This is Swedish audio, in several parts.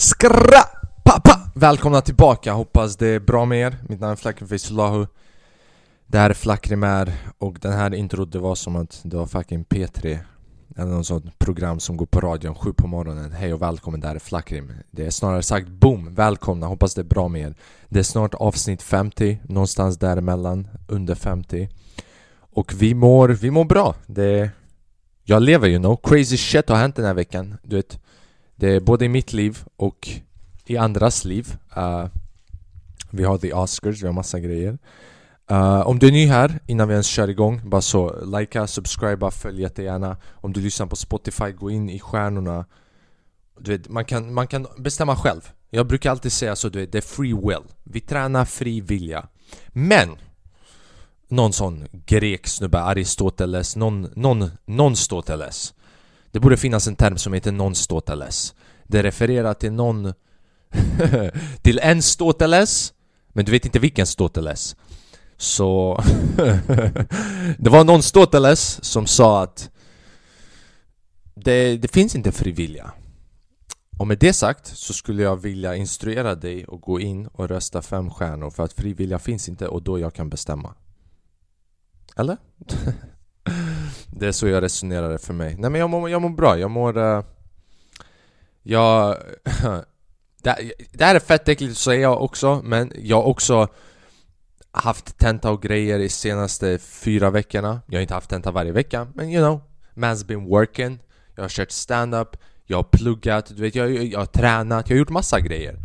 Skra! Pappa! Välkomna tillbaka, hoppas det är bra med er. Mitt namn är Flackrim Fisulahu Det här är Flakrimär och den här introt det var som att det var fucking P3 Eller något sånt program som går på radion sju på morgonen. Hej och välkommen, det här är Flakrim. Det är snarare sagt boom, välkomna, hoppas det är bra med er. Det är snart avsnitt 50, någonstans däremellan, under 50 Och vi mår, vi mår bra, det är, Jag lever you know, crazy shit har hänt den här veckan, du vet det är både i mitt liv och i andras liv. Uh, vi har the Oscars, vi har massa grejer. Uh, om du är ny här, innan vi ens kör igång, bara så likea, subscriba, följ jättegärna. Om du lyssnar på Spotify, gå in i stjärnorna. Du vet, man, kan, man kan bestämma själv. Jag brukar alltid säga så, du vet, det är free will. Vi tränar fri vilja. Men! Någon sån grek snubbe, Aristoteles, någon, någon, någon Stoteles det borde finnas en term som heter non-stoteles Det refererar till någon... till en stoteles Men du vet inte vilken stoteles Så... det var någon stoteles som sa att det, det finns inte frivilliga och med det sagt så skulle jag vilja instruera dig att gå in och rösta fem stjärnor för att frivilliga finns inte och då jag kan bestämma. Eller? Det är så jag resonerar för mig. Nej men jag mår, jag mår bra, jag mår... Uh, jag... det, det här är fett äckligt att säga också, men jag har också haft tenta och grejer de senaste fyra veckorna. Jag har inte haft tenta varje vecka, men you know, man's been working. Jag har kört stand-up, jag har pluggat, du vet, jag, jag, jag har tränat, jag har gjort massa grejer.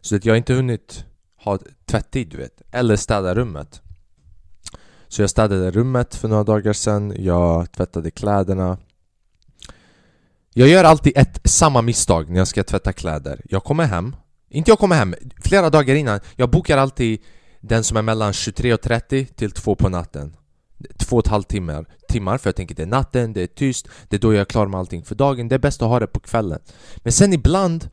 Så att jag har inte hunnit ha tvättid, du vet, eller städa rummet. Så jag städade rummet för några dagar sedan, jag tvättade kläderna. Jag gör alltid ett samma misstag när jag ska tvätta kläder. Jag kommer hem, inte jag kommer hem, flera dagar innan Jag bokar alltid den som är mellan 23.30 till 2 på natten. Två och ett halvt timmar, timmar för jag tänker det är natten, det är tyst Det är då jag är klar med allting för dagen, det är bäst att ha det på kvällen. Men sen ibland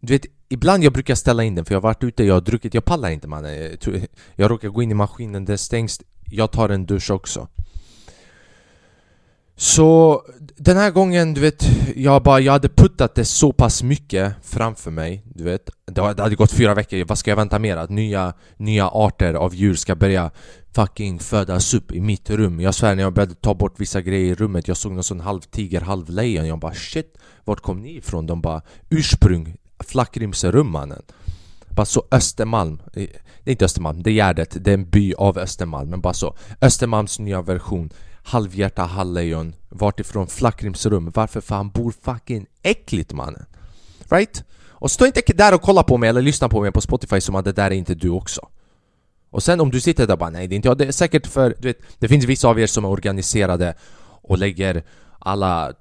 du vet, ibland jag brukar ställa in den för jag har varit ute, jag har druckit, jag pallar inte mannen eh, Jag, jag råkar gå in i maskinen, den stängs jag tar en dusch också. Så den här gången, du vet, jag bara, jag hade puttat det så pass mycket framför mig Du vet, det hade gått fyra veckor, vad ska jag vänta mer? Att nya, nya arter av djur ska börja fucking födas upp i mitt rum. Jag svär, när jag började ta bort vissa grejer i rummet Jag såg någon sån halv tiger, halv lejon. Jag bara shit, vart kom ni ifrån? De bara ursprung, Flackrimserum mannen bara så Östermalm, det är inte Östermalm, det är Gärdet, det är en by av Östermalm Men bara så, Östermalms nya version. Halvhjärta halvlejon. Vart ifrån Flackrimsrum. Varför fan bor fucking äckligt mannen? Right? Och stå inte där och kolla på mig eller lyssna på mig på Spotify som att det där är inte du också. Och sen om du sitter där och bara nej det är inte jag. Det är säkert för, du vet, det finns vissa av er som är organiserade Och lägger alla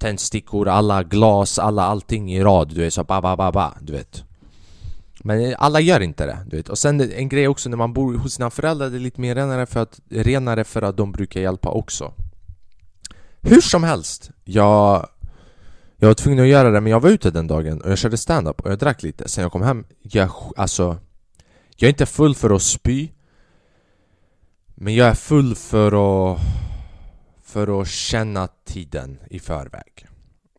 tändstickor, alla glas, alla allting i rad Du vet så ba ba ba ba, du vet men alla gör inte det, du vet. Och sen en grej också när man bor hos sina föräldrar, det är lite mer renare för att, renare för att de brukar hjälpa också. Hur som helst, jag, jag var tvungen att göra det men jag var ute den dagen och jag körde stand-up och jag drack lite. Sen jag kom hem, jag, alltså Jag är inte full för att spy Men jag är full för att För att känna tiden i förväg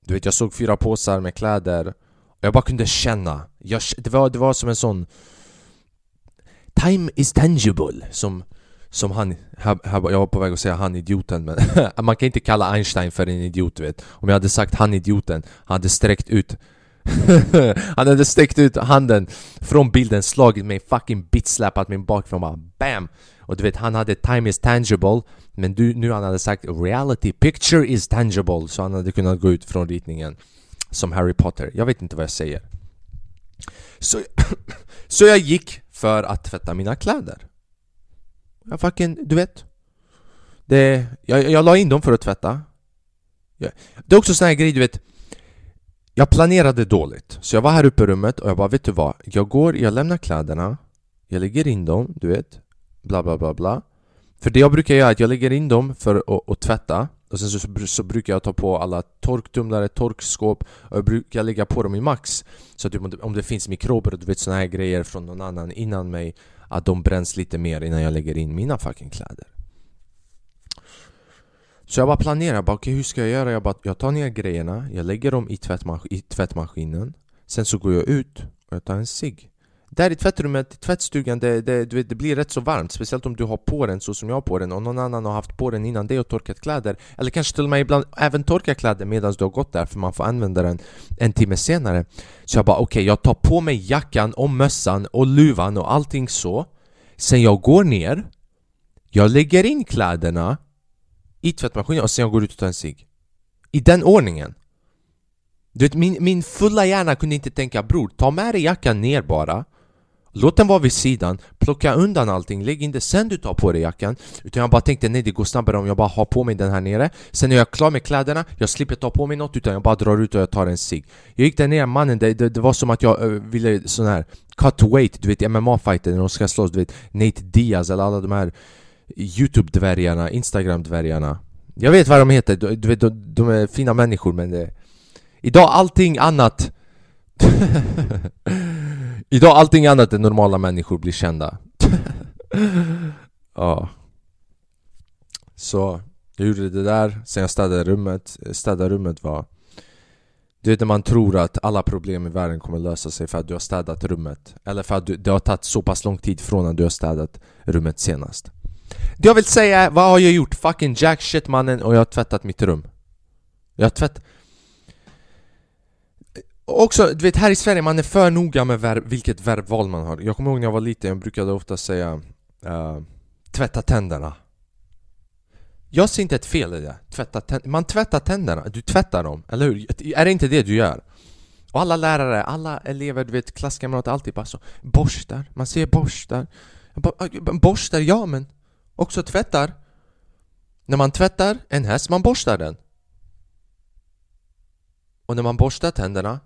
Du vet, jag såg fyra påsar med kläder jag bara kunde känna, jag, det, var, det var som en sån Time is tangible som, som han, här, här, jag var på väg att säga han idioten men man kan inte kalla Einstein för en idiot vet. Om jag hade sagt han idioten, han hade sträckt ut Han hade sträckt ut handen från bilden, slagit mig, fucking bitslappat min bakifrån bara BAM! Och du vet, han hade time is tangible Men du, nu han hade sagt reality picture is tangible Så han hade kunnat gå ut från ritningen som Harry Potter. Jag vet inte vad jag säger. Så, så jag gick för att tvätta mina kläder. Jag fucking, du vet. Det, jag, jag la in dem för att tvätta. Det är också sån här grej, du vet. Jag planerade dåligt. Så jag var här uppe i rummet och jag bara, vet du vad? Jag går, jag lämnar kläderna. Jag lägger in dem, du vet. Bla bla bla bla. För det jag brukar göra är att jag lägger in dem för att, att tvätta och sen så, så, brukar jag ta på alla torktumlare, torkskåp och jag brukar lägga på dem i max. Så att typ om det finns mikrober och du vet såna här grejer från någon annan innan mig Att de bränns lite mer innan jag lägger in mina fucking kläder. Så jag bara planerar, bara, okay, hur ska jag göra? Jag, bara, jag tar ner grejerna, jag lägger dem i, tvättmas i tvättmaskinen. Sen så går jag ut och jag tar en cigg där i tvättrummet, i tvättstugan, det, det, du vet, det blir rätt så varmt Speciellt om du har på den så som jag har på den och någon annan har haft på den innan det och torkat kläder. Eller kanske till och med ibland även torka kläder medan du har gått där för man får använda den en timme senare. Så jag bara okej, okay, jag tar på mig jackan och mössan och luvan och allting så. Sen jag går ner Jag lägger in kläderna i tvättmaskinen och sen jag går ut och tar en cigg. I den ordningen. Du vet, min, min fulla hjärna kunde inte tänka bror, ta med dig jackan ner bara. Låt den vara vid sidan, plocka undan allting, lägg inte sen du tar på dig jackan. Utan jag bara tänkte nej det går snabbare om jag bara har på mig den här nere. Sen när jag är klar med kläderna, jag slipper ta på mig något utan jag bara drar ut och jag tar en cigg. Jag gick där nere, mannen det, det, det var som att jag uh, ville sån här cut weight, du vet MMA-fighter när de ska slåss, du vet Nate Diaz eller alla de här Youtube-dvärgarna, Instagram-dvärgarna. Jag vet vad de heter, du, du vet de, de är fina människor men det Idag allting annat. Idag allting annat än normala människor blir kända. Ja. Så jag gjorde det där, sen jag städade rummet Städa rummet var Du vet när man tror att alla problem i världen kommer lösa sig för att du har städat rummet Eller för att du, det har tagit så pass lång tid från att du har städat rummet senast. Det jag vill säga är, vad har jag gjort? Fucking jack shit mannen och jag har tvättat mitt rum. Jag har tvättat också, du vet här i Sverige, man är för noga med verb, vilket verbval man har. Jag kommer ihåg när jag var liten, jag brukade ofta säga uh, Tvätta tänderna. Jag ser inte ett fel i det, tvätta tänderna Man tvättar tänderna, du tvättar dem, eller hur? Är det inte det du gör? Och alla lärare, alla elever, du vet klasskamrater, alltid bara så Borstar, man ser borstar. Borstar, ja men Också tvättar. När man tvättar en häst, man borstar den. Och när man borstar tänderna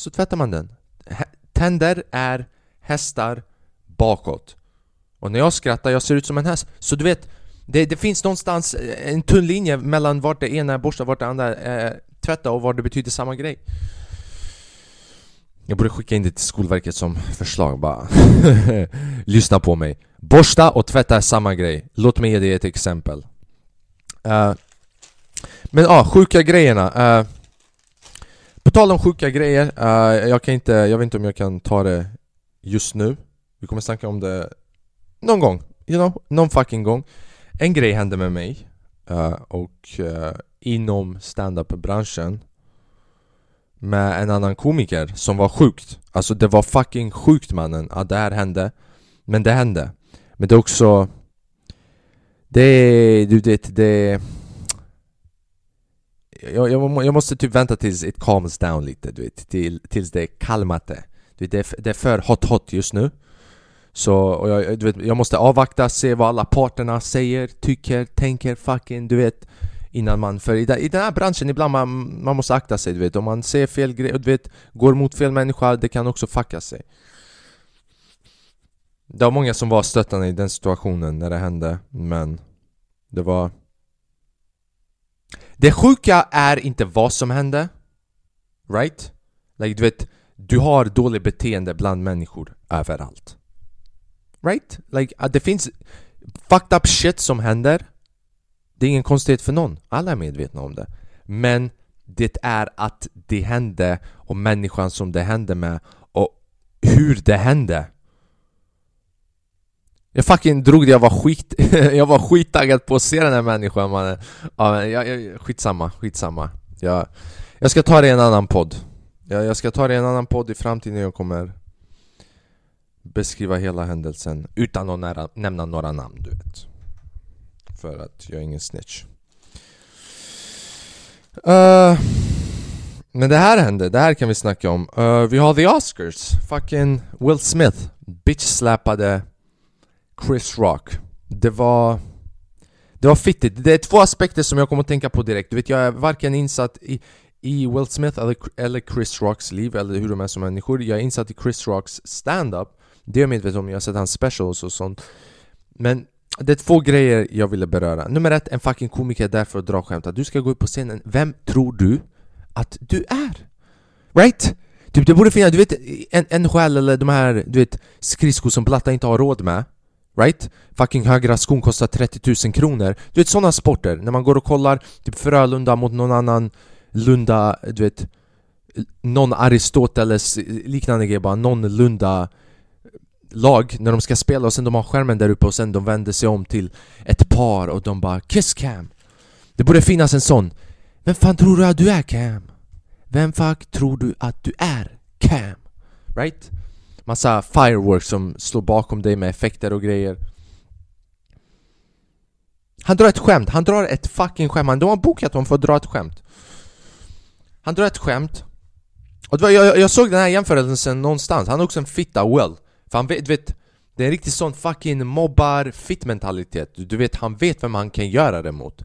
så tvättar man den. Tänder är hästar bakåt. Och när jag skrattar, jag ser ut som en häst. Så du vet, det, det finns någonstans eh, en tunn linje mellan vart det ena är borsta vart det andra är eh, tvätta och vad det betyder samma grej. Jag borde skicka in det till Skolverket som förslag bara Lyssna på mig Borsta och tvätta är samma grej Låt mig ge dig ett exempel uh, Men ja, uh, sjuka grejerna uh, tal om sjuka grejer, uh, jag kan inte, jag vet inte om jag kan ta det just nu. Vi kommer snacka om det någon gång, you know, någon fucking gång. En grej hände med mig uh, och uh, inom standup-branschen med en annan komiker som var sjukt. Alltså det var fucking sjukt mannen. Att det här hände. Men det hände. Men det är också Det, du vet, det jag, jag, jag, måste typ vänta tills it calms down lite, du vet, till, tills det är kalmate du vet, det, är, det är för hot hot just nu. Så och jag, du vet, jag måste avvakta, se vad alla parterna säger, tycker, tänker, fucking, du vet Innan man, för i, i den här branschen ibland man, man måste akta sig du vet, om man ser fel grejer, du vet Går mot fel människa, det kan också fucka sig. Det var många som var stöttande i den situationen när det hände, men Det var det sjuka är inte vad som hände Right? Like du vet, du har dåligt beteende bland människor överallt Right? Like det finns fucked up shit som händer Det är ingen konstighet för någon, alla är medvetna om det Men det är att det hände och människan som det hände med och hur det hände jag fucking drog det, jag var skit... jag var skittaggad på att se den här människan mannen. Ja, jag, jag, Skitsamma, skitsamma. Jag, jag ska ta det i en annan podd. Jag, jag ska ta det i en annan podd i framtiden jag kommer Beskriva hela händelsen utan att nära, nämna några namn du vet. För att jag är ingen snitch. Uh, Men det här hände, det här kan vi snacka om. Uh, Vi har the Oscars, fucking Will Smith. Bitch-slappade Chris Rock Det var... Det var fittigt. Det är två aspekter som jag kommer att tänka på direkt. Du vet, jag är varken insatt i, i Will Smith eller, eller Chris Rocks liv, eller hur de är som människor. Jag är insatt i Chris Rocks stand-up. Det är jag medveten om, jag har sett hans specials och sånt. Men det är två grejer jag ville beröra. Nummer ett, en fucking komiker är där för att dra skämt. Du ska gå upp på scenen. Vem tror du att du är? Right? Typ det borde finnas, du vet, en själ eller de här, du vet, skridskor som platta inte har råd med. Right? Fucking högra skon kostar 30 000 kronor Du vet sådana sporter, när man går och kollar typ Frölunda mot någon annan Lunda, du vet någon Aristoteles liknande grej bara, någon Lunda lag när de ska spela och sen de har skärmen där uppe och sen de vänder sig om till ett par och de bara 'Kiss Cam' Det borde finnas en sån Vem fan tror du att du är Cam? Vem fuck tror du att du är Cam? Right? Massa fireworks som slår bakom dig med effekter och grejer. Han drar ett skämt, han drar ett fucking skämt, de har bokat honom för att dra ett skämt. Han drar ett skämt. Och var, jag, jag såg den här jämförelsen någonstans, han är också en fitta well. För han vet, vet det är en riktigt sån fucking mobbar fit mentalitet Du vet, han vet vem han kan göra det mot.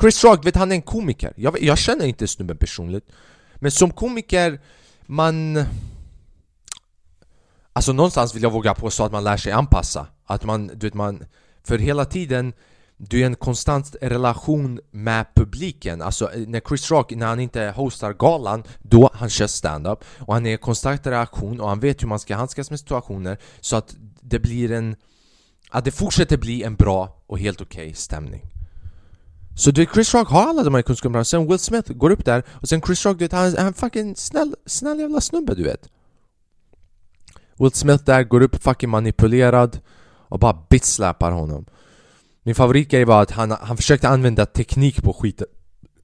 Chris Rock, vet han är en komiker. Jag, jag känner inte snubben personligt. Men som komiker, man... Alltså någonstans vill jag våga påstå att man lär sig anpassa. Att man, du vet man För hela tiden du är i en konstant relation med publiken. Alltså eh, när Chris Rock, när han inte hostar galan Då han kör stand-up. Och han är i konstant reaktion och han vet hur man ska handskas med situationer Så att det blir en... Att det fortsätter bli en bra och helt okej okay stämning. Så du vet, Chris Rock har alla de här kunskaperna, sen Will Smith går upp där och sen Chris Rock, du vet, han är en fucking snäll, snäll jävla snubbe du vet. Will Smith där går upp fucking manipulerad och bara bitslappar honom. Min favoritgrej var att han, han försökte använda teknik på skiten,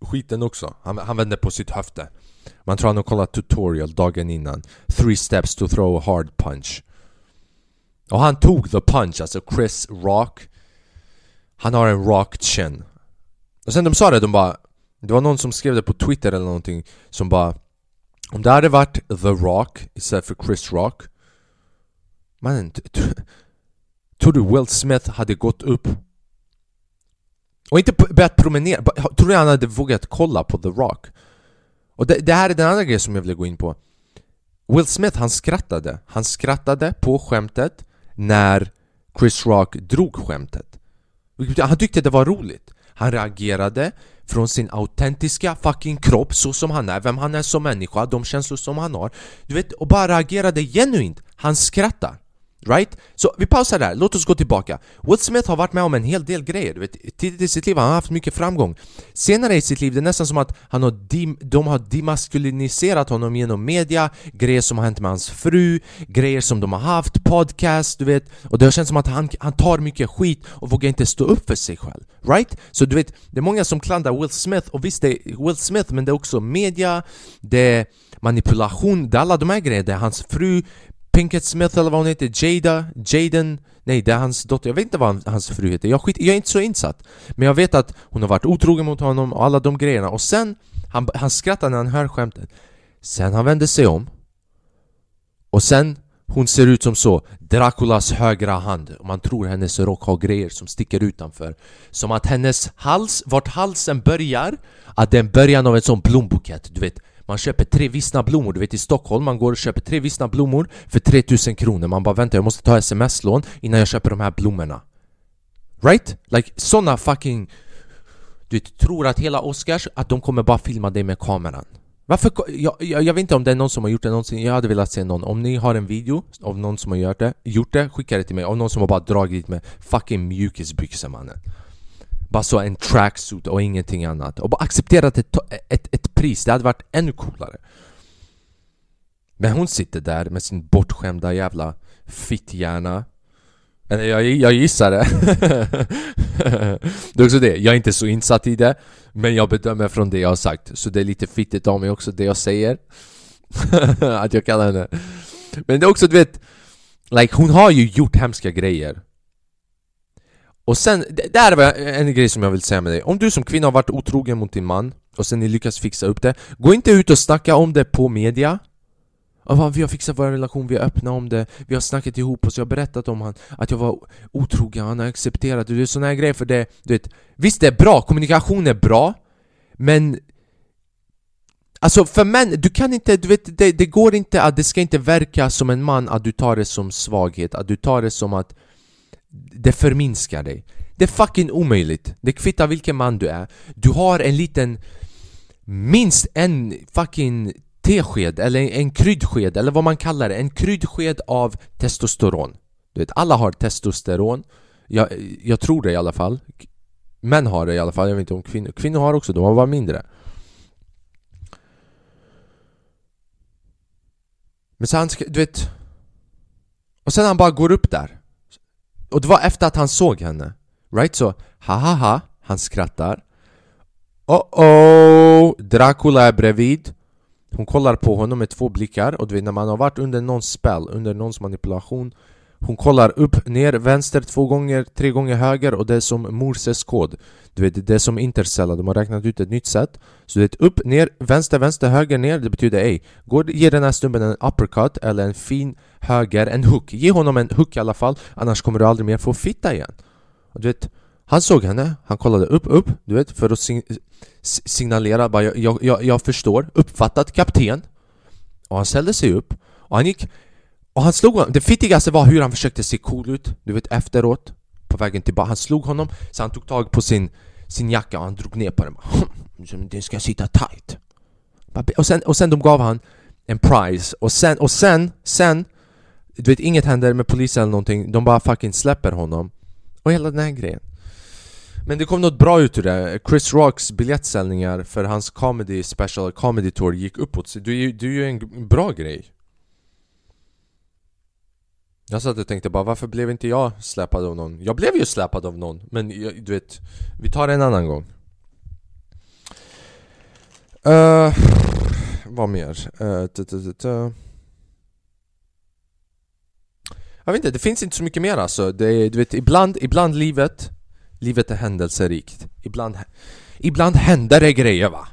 skiten också. Han, han vände på sitt höfte. Man tror han har kollat tutorial dagen innan. Three steps to throw a hard punch. Och han tog the punch, alltså Chris Rock. Han har en rock chin. Och sen de sa det, de bara Det var någon som skrev det på Twitter eller någonting Som bara Om det hade varit The Rock istället för Chris Rock Mannen, tror du Will Smith hade gått upp och inte börjat promenera, tror du han hade vågat kolla på The Rock? Och det, det, här är den andra grejen som jag vill gå in på. Will Smith, han skrattade. Han skrattade på skämtet när Chris Rock drog skämtet. Han tyckte det var roligt. Han reagerade från sin autentiska fucking kropp så som han är, vem han är som människa, de känslor som han har. Du vet, och bara reagerade genuint. Han skrattar Right? Så vi pausar där, låt oss gå tillbaka. Will Smith har varit med om en hel del grejer, du vet, tidigt i sitt liv har han haft mycket framgång. Senare i sitt liv, det är nästan som att han har dim, de har demaskuliniserat honom genom media. Grejer som har hänt med hans fru, grejer som de har haft, podcast, du vet. Och det har känts som att han, han tar mycket skit och vågar inte stå upp för sig själv. Right? Så du vet, det är många som klandrar Will Smith. Och visst det är Will Smith men det är också media, det är manipulation, det är alla de här grejerna, det är hans fru. Pinkett Smith eller vad hon heter, Jada, Jaden Nej det är hans dotter, jag vet inte vad hans fru heter, jag, skit, jag är inte så insatt. Men jag vet att hon har varit otrogen mot honom och alla de grejerna. Och sen Han, han skrattar när han hör skämtet Sen han vänder sig om. Och sen hon ser ut som så. Draculas högra hand. Och man tror hennes rock har grejer som sticker utanför. Som att hennes hals, vart halsen börjar Att det är början av en sån blombukett, du vet man köper tre vissna blommor, du vet i Stockholm man går och köper tre vissna blommor för 3000 kronor. Man bara vänta jag måste ta sms-lån innan jag köper de här blommorna. Right? Like såna fucking... Du vet, tror att hela Oscars, att de kommer bara filma dig med kameran. Varför? Jag, jag, jag, vet inte om det är någon som har gjort det någonsin, jag hade velat se någon. Om ni har en video av någon som har gjort det, gjort det skicka det till mig. Av någon som har bara dragit med fucking mjukisbyxor mannen. Bara så en tracksuit och ingenting annat. Och bara accepterat ett, ett, ett pris, det hade varit ännu coolare. Men hon sitter där med sin bortskämda jävla fitthjärna. Eh, jag, jag gissar det. Det är också det, jag är inte så insatt i det Men jag bedömer från det jag har sagt. Så det är lite fittigt av mig också det jag säger. Att jag kallar henne. Men det är också du vet Like hon har ju gjort hemska grejer. Och sen, det här var en grej som jag vill säga med dig. Om du som kvinna har varit otrogen mot din man och sen ni lyckas fixa upp det. Gå inte ut och snacka om det på media. Vi har fixat vår relation, vi är öppna om det. Vi har snackat ihop oss, jag har berättat om han Att jag var otrogen, han har accepterat. Det Det är såna här grejer för det, du vet. Visst det är bra, kommunikation är bra. Men Alltså för män, du kan inte, du vet, det, det går inte att, det ska inte verka som en man att du tar det som svaghet Att du tar det som att det förminskar dig. Det är fucking omöjligt. Det kvittar vilken man du är. Du har en liten Minst en fucking tesked eller en kryddsked eller vad man kallar det. En kryddsked av testosteron. Du vet, alla har testosteron. Jag, jag tror det i alla fall. Män har det i alla fall, jag vet inte om kvinnor. Kvinnor har också, de har bara mindre. Men så han, du vet Och sen han bara går upp där. Och det var efter att han såg henne. Right? Så, ha ha ha Han skrattar. Oh oh Dracula är bredvid. Hon kollar på honom med två blickar och du vet när man har varit under någons spel, under någons manipulation Hon kollar upp, ner, vänster två gånger, tre gånger höger och det är som Morses kod. Du vet, det är som intercella, de har räknat ut ett nytt sätt. Så du vet upp, ner, vänster, vänster, höger, ner, det betyder ej Går, ge den här snubben en uppercut eller en fin höger, en hook. Ge honom en hook i alla fall, annars kommer du aldrig mer få fitta igen. Och du vet, han såg henne, han kollade upp, upp, du vet, för att sign signalera bara jag, jag, jag, jag förstår, uppfattat kapten. Och han ställde sig upp och han gick och han slog honom, det fittigaste var hur han försökte se cool ut, du vet efteråt På vägen tillbaka, han slog honom så han tog tag på sin, sin jacka och han drog ner på den. Som Den ska sitta tight. Och sen, och sen de gav han en prize. Och sen, och sen, sen Du vet inget händer med polisen eller någonting, de bara fucking släpper honom. Och hela den här grejen men det kom något bra ut ur det. Chris Rocks biljettsäljningar för hans comedy special, comedy tour gick uppåt. Så det är ju, det är ju en bra grej. Jag satt och tänkte bara varför blev inte jag släpad av någon? Jag blev ju släpad av någon, men jag, du vet, vi tar det en annan gång. Uh, vad mer? Uh, t- t- t- jag vet inte, det finns inte så mycket mer alltså. Det är, du vet, ibland, ibland livet Livet är händelserikt. Ibland, ibland händer det grejer va?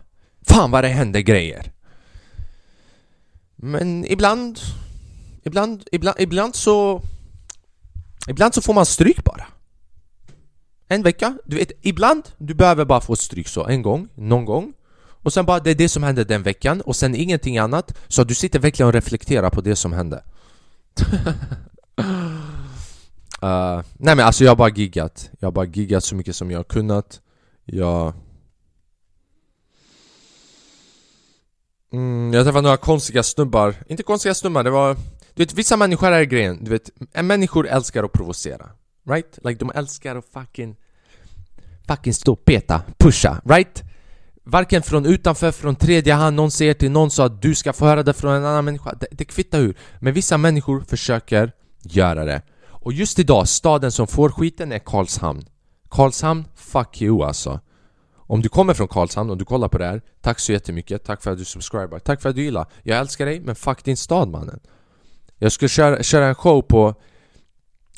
Fan vad det händer grejer! Men ibland... Ibland, ibland, ibland så... Ibland så får man stryk bara. En vecka, du vet, ibland du behöver bara få stryk så, en gång, någon gång. Och sen bara, det är det som hände den veckan och sen ingenting annat. Så du sitter verkligen och reflekterar på det som hände. Uh, nej men alltså jag har bara giggat. Jag har bara giggat så mycket som jag har kunnat. Jag... Mm, jag träffade några konstiga snubbar. Inte konstiga snubbar, det var... Du vet vissa människor är grejen, du vet Människor älskar att provocera. Right? Like de älskar att fucking Fucking stå och peta, pusha, right? Varken från utanför, från tredje hand, någon säger till någon så att du ska få höra det från en annan människa. Det, det kvittar hur. Men vissa människor försöker göra det och just idag, staden som får skiten är Karlshamn. Karlshamn, fuck you alltså. Om du kommer från Karlshamn och du kollar på det här Tack så jättemycket, tack för att du subscribar. Tack för att du gillar. Jag älskar dig, men fuck din stad mannen. Jag skulle köra, köra en show på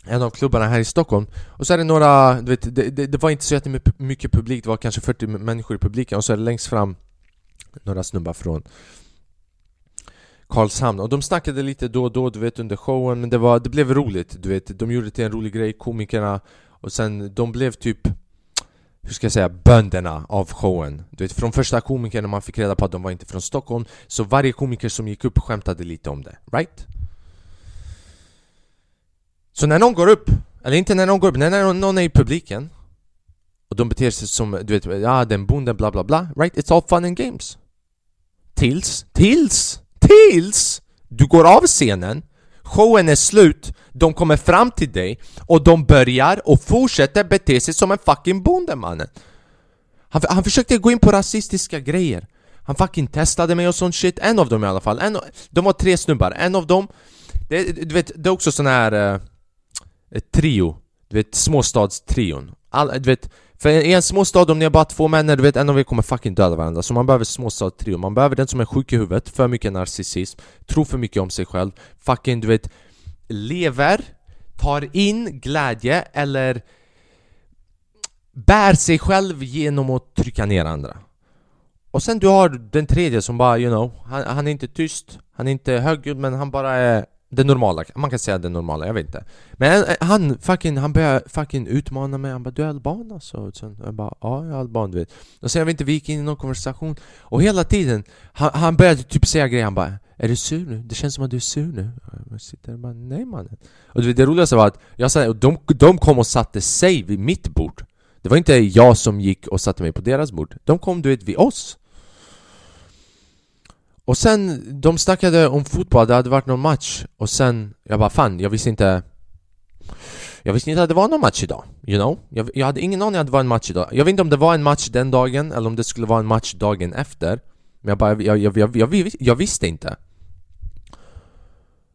en av klubbarna här i Stockholm. Och så är det några, du vet, det, det, det var inte så jättemycket publik. Det var kanske 40 människor i publiken. Och så är det längst fram Några snubbar från Karlshamn och de snackade lite då och då du vet under showen men det, var, det blev roligt du vet De gjorde det till en rolig grej, komikerna Och sen de blev typ hur ska jag säga, bönderna av showen Du vet från första komikern när man fick reda på att de var inte från Stockholm Så varje komiker som gick upp skämtade lite om det, right? Så när någon går upp, eller inte när någon går upp, när någon är i publiken Och de beter sig som, du vet, ja den bonden bla bla bla Right? It's all fun and games Tills, tills Tills du går av scenen, showen är slut, de kommer fram till dig och de börjar och fortsätter bete sig som en fucking bonde mannen. Han, han försökte gå in på rasistiska grejer. Han fucking testade mig och sånt shit, en av dem i alla fall. En, de var tre snubbar, en av dem... Det, du vet, det är också sån här... Uh, trio. Du vet, småstadstrion. All, du vet, för i en småstad om ni har bara två männer, du vet en av er kommer fucking döda varandra. Så man behöver småstad trio, man behöver den som är sjuk i huvudet, för mycket narcissism Tror för mycket om sig själv, fucking du vet Lever, tar in glädje eller Bär sig själv genom att trycka ner andra. Och sen du har den tredje som bara, you know Han, han är inte tyst, han är inte högljudd men han bara är det normala, man kan säga det normala, jag vet inte. Men eh, han fucking, han började fucking utmana mig, han bara 'Du är alban alltså?' Och sen, jag bara 'Ja, jag är alban' du vet. Och sen jag vet inte, vi gick in i någon konversation Och hela tiden, han, han började typ säga grejer, han bara 'Är du sur nu? Det känns som att du är sur nu' och Jag sitter och bara 'Nej mannen' Och du vet, det roligaste var att, jag sa, de, de kom och satte sig vid mitt bord. Det var inte jag som gick och satte mig på deras bord. De kom du vet vid oss och sen, de snackade om fotboll, det hade varit någon match Och sen, jag bara fan, jag visste inte Jag visste inte att det var någon match idag, you know? Jag, jag hade ingen aning att det var en match idag Jag vet inte om det var en match den dagen, eller om det skulle vara en match dagen efter Men jag bara, jag, jag, jag, jag, jag visste inte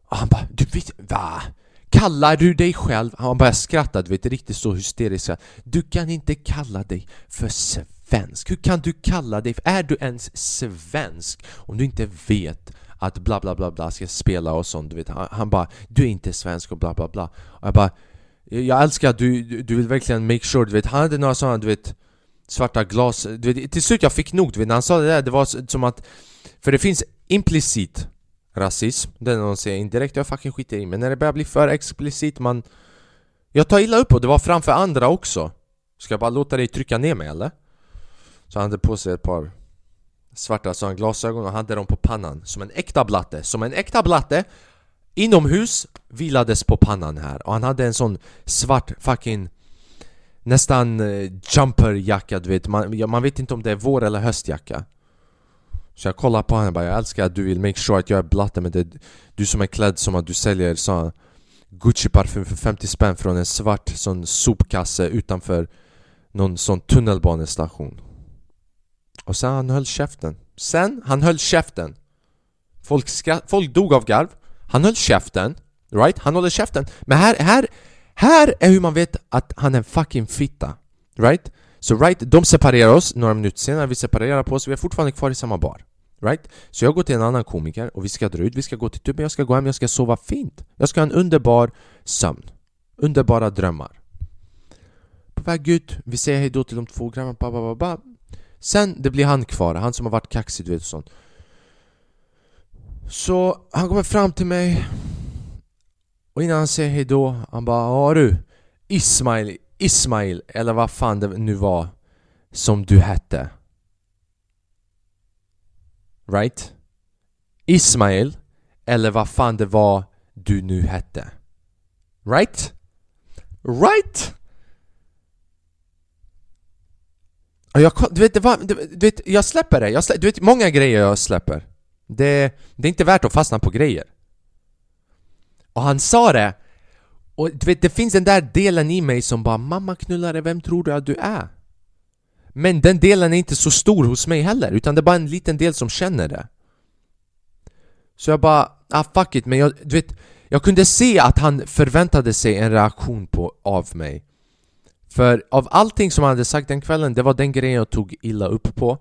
Och han bara, du vet, va? Kallar du dig själv? Han bara skrattade, du vet, riktigt så hysteriskt Du kan inte kalla dig för svensk. Hur kan du kalla dig, är du ens svensk? Om du inte vet att bla bla bla bla ska spela och sånt, du vet. Han, han bara, du är inte svensk och bla bla bla. Och jag bara, jag älskar att du, du vill verkligen make sure, du vet. Han hade några sådana, du vet, svarta glas. Du vet, till slut jag fick nog, du vet. När han sa det där, det var som att, för det finns implicit rasism, det är någon säger indirekt, jag fucking skiter i Men när det börjar bli för explicit, man... Jag tar illa upp och det var framför andra också Ska jag bara låta dig trycka ner mig eller? Så han hade på sig ett par svarta sådana glasögon och hade dem på pannan Som en äkta blatte, som en äkta blatte Inomhus vilades på pannan här. Och han hade en sån svart fucking Nästan uh, jumperjacka du vet, man, man vet inte om det är vår eller höstjacka. Så jag kollar på honom och bara jag älskar att du vill make sure att jag är blatte men det Du som är klädd som att du säljer sån Gucci parfym för 50 spänn från en svart sån sopkasse utanför någon sån tunnelbanestation. Och sen han höll käften. Sen, han höll käften. Folk, skratt, folk dog av garv. Han höll käften Right? Han håller käften. Men här, här, här är hur man vet att han är en fucking fitta Right? Så right, de separerar oss, några minuter senare, vi separerar på oss, vi är fortfarande kvar i samma bar Right? Så jag går till en annan komiker och vi ska dra ut, vi ska gå till tuben, jag ska gå hem, jag ska sova fint. Jag ska ha en underbar sömn. Underbara drömmar. På väg ut, vi säger hejdå till de två grabbarna, ba, ba, ba, ba. Sen, det blir han kvar, han som har varit kaxig du vet och sånt Så han kommer fram till mig Och innan han säger hejdå, han bara Ja du Ismail, Ismail, eller vad fan det nu var Som du hette Right? Ismail Eller vad fan det var du nu hette Right? Right? Och jag, du vet, det var, du, vet, jag släpper det, jag släpper, du vet många grejer jag släpper. Det, det är inte värt att fastna på grejer. Och han sa det och du vet, det finns den där delen i mig som bara Mamma knullare, vem tror du att du är? Men den delen är inte så stor hos mig heller, utan det är bara en liten del som känner det. Så jag bara, ah fuck it, men jag, du vet Jag kunde se att han förväntade sig en reaktion på, av mig. För av allting som han hade sagt den kvällen, det var den grejen jag tog illa upp på.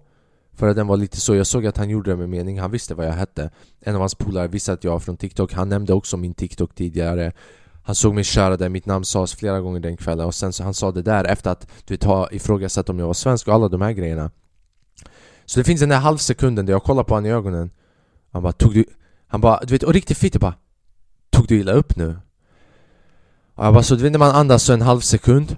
För att den var lite så, jag såg att han gjorde det med mening, han visste vad jag hette. En av hans polare visste att jag var från TikTok, han nämnde också min TikTok tidigare. Han såg mig köra där, mitt namn sades flera gånger den kvällen. Och sen så han sa det där efter att du vet, ha ifrågasatt om jag var svensk och alla de här grejerna. Så det finns den där halvsekunden där jag kollar på honom i ögonen. Han bara tog du... Han bara, du vet, och riktigt fitt. Bara Tog du illa upp nu? Och jag bara, så du vet när man andas så en halv sekund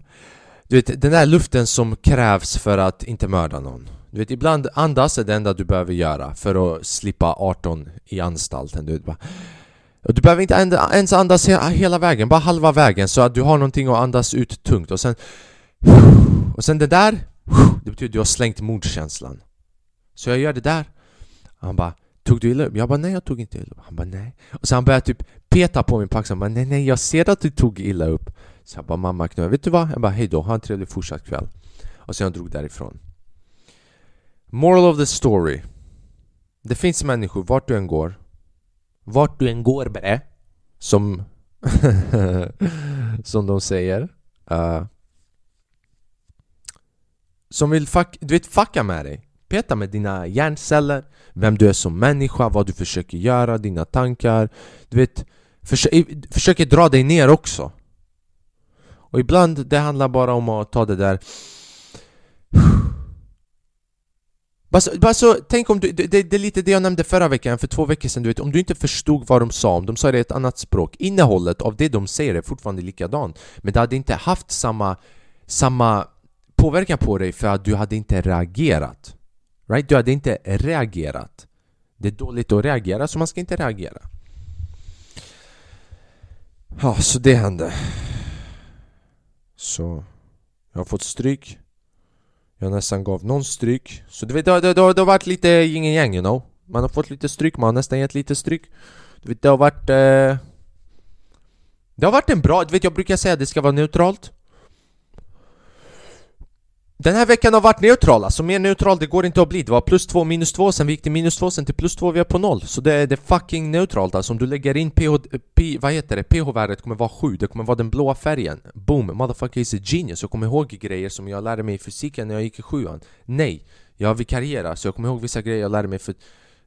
du vet, den där luften som krävs för att inte mörda någon. Du vet, ibland andas är det enda du behöver göra för att slippa 18 i anstalten du vet bara du behöver inte ens andas hela vägen, bara halva vägen så att du har någonting att andas ut tungt. Och sen... Och sen det där, det betyder att du har slängt mordkänslan. Så jag gör det där. Han bara Tog du illa upp? Jag bara nej jag tog inte illa upp. Han bara nej. Och sen han började typ peta på min på axeln Han bara nej nej jag ser att du tog illa upp. Så jag bara mamma knulla, vet du vad? Jag bara hejdå, ha en trevlig fortsatt kväll. Och sen jag drog därifrån. Moral of the story. Det finns människor, vart du än går vart du än går bre Som Som de säger uh, Som vill fuck, du vet, fucka med dig. Peta med dina hjärnceller Vem du är som människa, vad du försöker göra, dina tankar. Du vet försö Försöker dra dig ner också. Och ibland det handlar bara om att ta det där bara så, bara så, tänk om du, det, det, är lite det jag nämnde förra veckan, för två veckor sedan, du vet, om du inte förstod vad de sa, om de sa det i ett annat språk, innehållet av det de säger är fortfarande likadant, men det hade inte haft samma, samma påverkan på dig för att du hade inte reagerat. Right? Du hade inte reagerat. Det är dåligt att reagera, så man ska inte reagera. Ja, så det hände. Så jag har fått stryk. Jag nästan gav någon stryk. Så du vet, det, det, det, det har varit lite yin yang you know. Man har fått lite stryk, man har nästan gett lite stryk. Du vet, det har varit... Eh... Det har varit en bra... Du vet, jag brukar säga att det ska vara neutralt. Den här veckan har varit neutral, alltså mer neutral det går inte att bli. Det var plus 2, minus 2 sen vi gick till minus 2 sen till plus 2, vi är på noll. Så det är, det är fucking neutralt alltså, om du lägger in pH, P, vad heter det? pH-värdet kommer vara 7, det kommer vara den blåa färgen. Boom, motherfucker is a genius. Jag kommer ihåg grejer som jag lärde mig i fysiken när jag gick i sjuan. Nej, jag vikarierar så jag kommer ihåg vissa grejer jag lärde mig för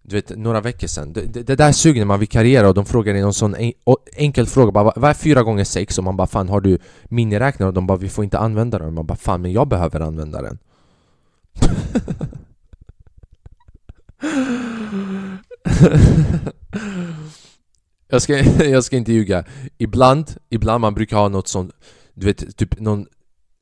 du vet, några veckor sedan. Det, det, det där suger när man vikarierar och de frågar dig någon sån en, enkel fråga bara Vad är fyra gånger sex? Och man bara fan har du miniräknare? Och de bara vi får inte använda den. Och man bara fan men jag behöver använda den. jag, ska, jag ska inte ljuga. Ibland, ibland man brukar ha något sånt Du vet, typ någon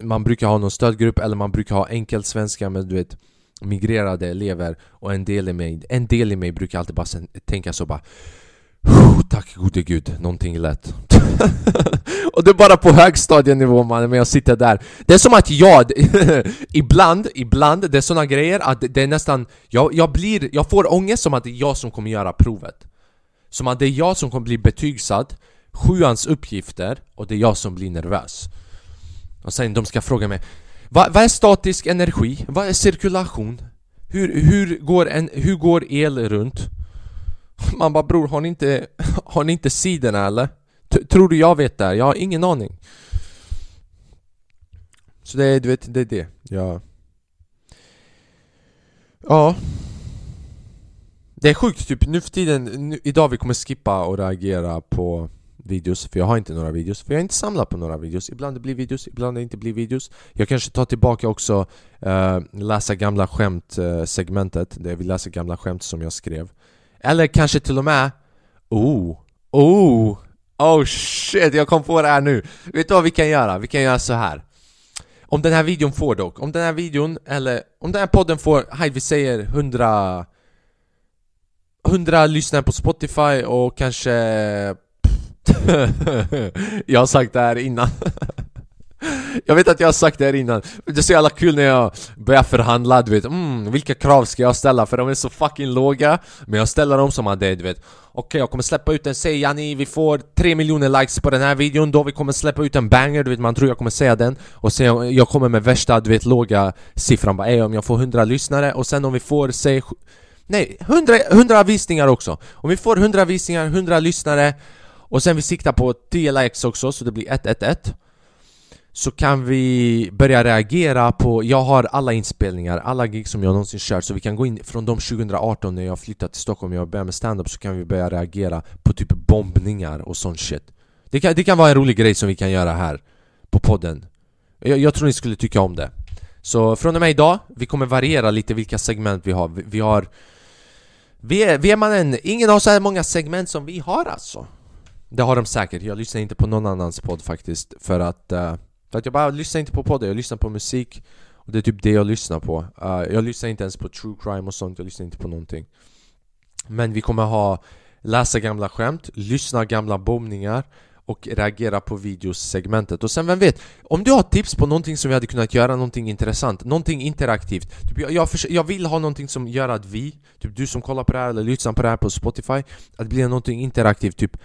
Man brukar ha någon stödgrupp eller man brukar ha enkel svenska men du vet migrerade elever och en del i mig, en del i mig brukar alltid bara tänka så bara Tack gode gud, någonting lätt Och det är bara på högstadienivå mannen, men jag sitter där. Det är som att jag, ibland, ibland, det är såna grejer att det är nästan jag, jag blir, jag får ångest som att det är jag som kommer göra provet. Som att det är jag som kommer bli betygsatt Sjuans uppgifter och det är jag som blir nervös. Och sen de ska fråga mig Va, vad är statisk energi? Vad är cirkulation? Hur, hur, går, en, hur går el runt? Man bara bror, har ni inte, har ni inte sidorna eller? T tror du jag vet det Jag har ingen aning Så det är, du vet, det är det Ja Ja Det är sjukt typ nu för tiden, nu, idag vi kommer skippa och reagera på videos, för jag har inte några videos För jag har inte samlat på några videos. Ibland det blir videos, ibland det inte blir videos. Jag kanske tar tillbaka också uh, läsa gamla skämt uh, segmentet Där vi läser gamla skämt som jag skrev. Eller kanske till och med Oh, oh, oh shit, jag kom på det här nu. Vet du vad vi kan göra? Vi kan göra så här. Om den här videon får dock, om den här videon eller om den här podden får, hej vi säger 100 100 lyssnare på Spotify och kanske jag har sagt det här innan. Jag vet att jag har sagt det här innan. Det är så jävla kul när jag börjar förhandla, du vet. Mm, Vilka krav ska jag ställa? För de är så fucking låga. Men jag ställer dem som att det, du vet. Okej, okay, jag kommer släppa ut en, säg Jani vi får 3 miljoner likes på den här videon Då. Vi kommer släppa ut en banger, du vet. Man tror jag kommer säga den. Och sen jag kommer med värsta, du vet låga siffran. Bara ey, om jag får 100 lyssnare. Och sen om vi får, säg Nej, 100, 100 visningar också. Om vi får 100 visningar, 100 lyssnare och sen vi siktar på 10 likes också, så det blir 111 Så kan vi börja reagera på, jag har alla inspelningar, alla gig som jag någonsin kört. Så vi kan gå in från de 2018 när jag flyttade till Stockholm och jag började med stand-up Så kan vi börja reagera på typ bombningar och sån shit. Det kan, det kan vara en rolig grej som vi kan göra här på podden. Jag, jag tror ni skulle tycka om det. Så från och med idag, vi kommer variera lite vilka segment vi har. Vi, vi har vi är, vi är mannen, ingen har så här många segment som vi har alltså det har de säkert, jag lyssnar inte på någon annans podd faktiskt För att, uh, för att jag bara lyssnar inte på poddar, jag lyssnar på musik Och det är typ det jag lyssnar på. Uh, Jag lyssnar inte ens på true crime och sånt, jag lyssnar inte på någonting. Men vi kommer ha läsa gamla skämt, lyssna gamla bombningar och reagera på videosegmentet. Och sen vem vet, om du har tips på någonting som vi hade kunnat göra, någonting intressant, någonting interaktivt. Typ jag, jag, jag, vill ha någonting som gör att vi, typ du som kollar på det här eller lyssnar på det här på Spotify Att det blir någonting interaktivt, typ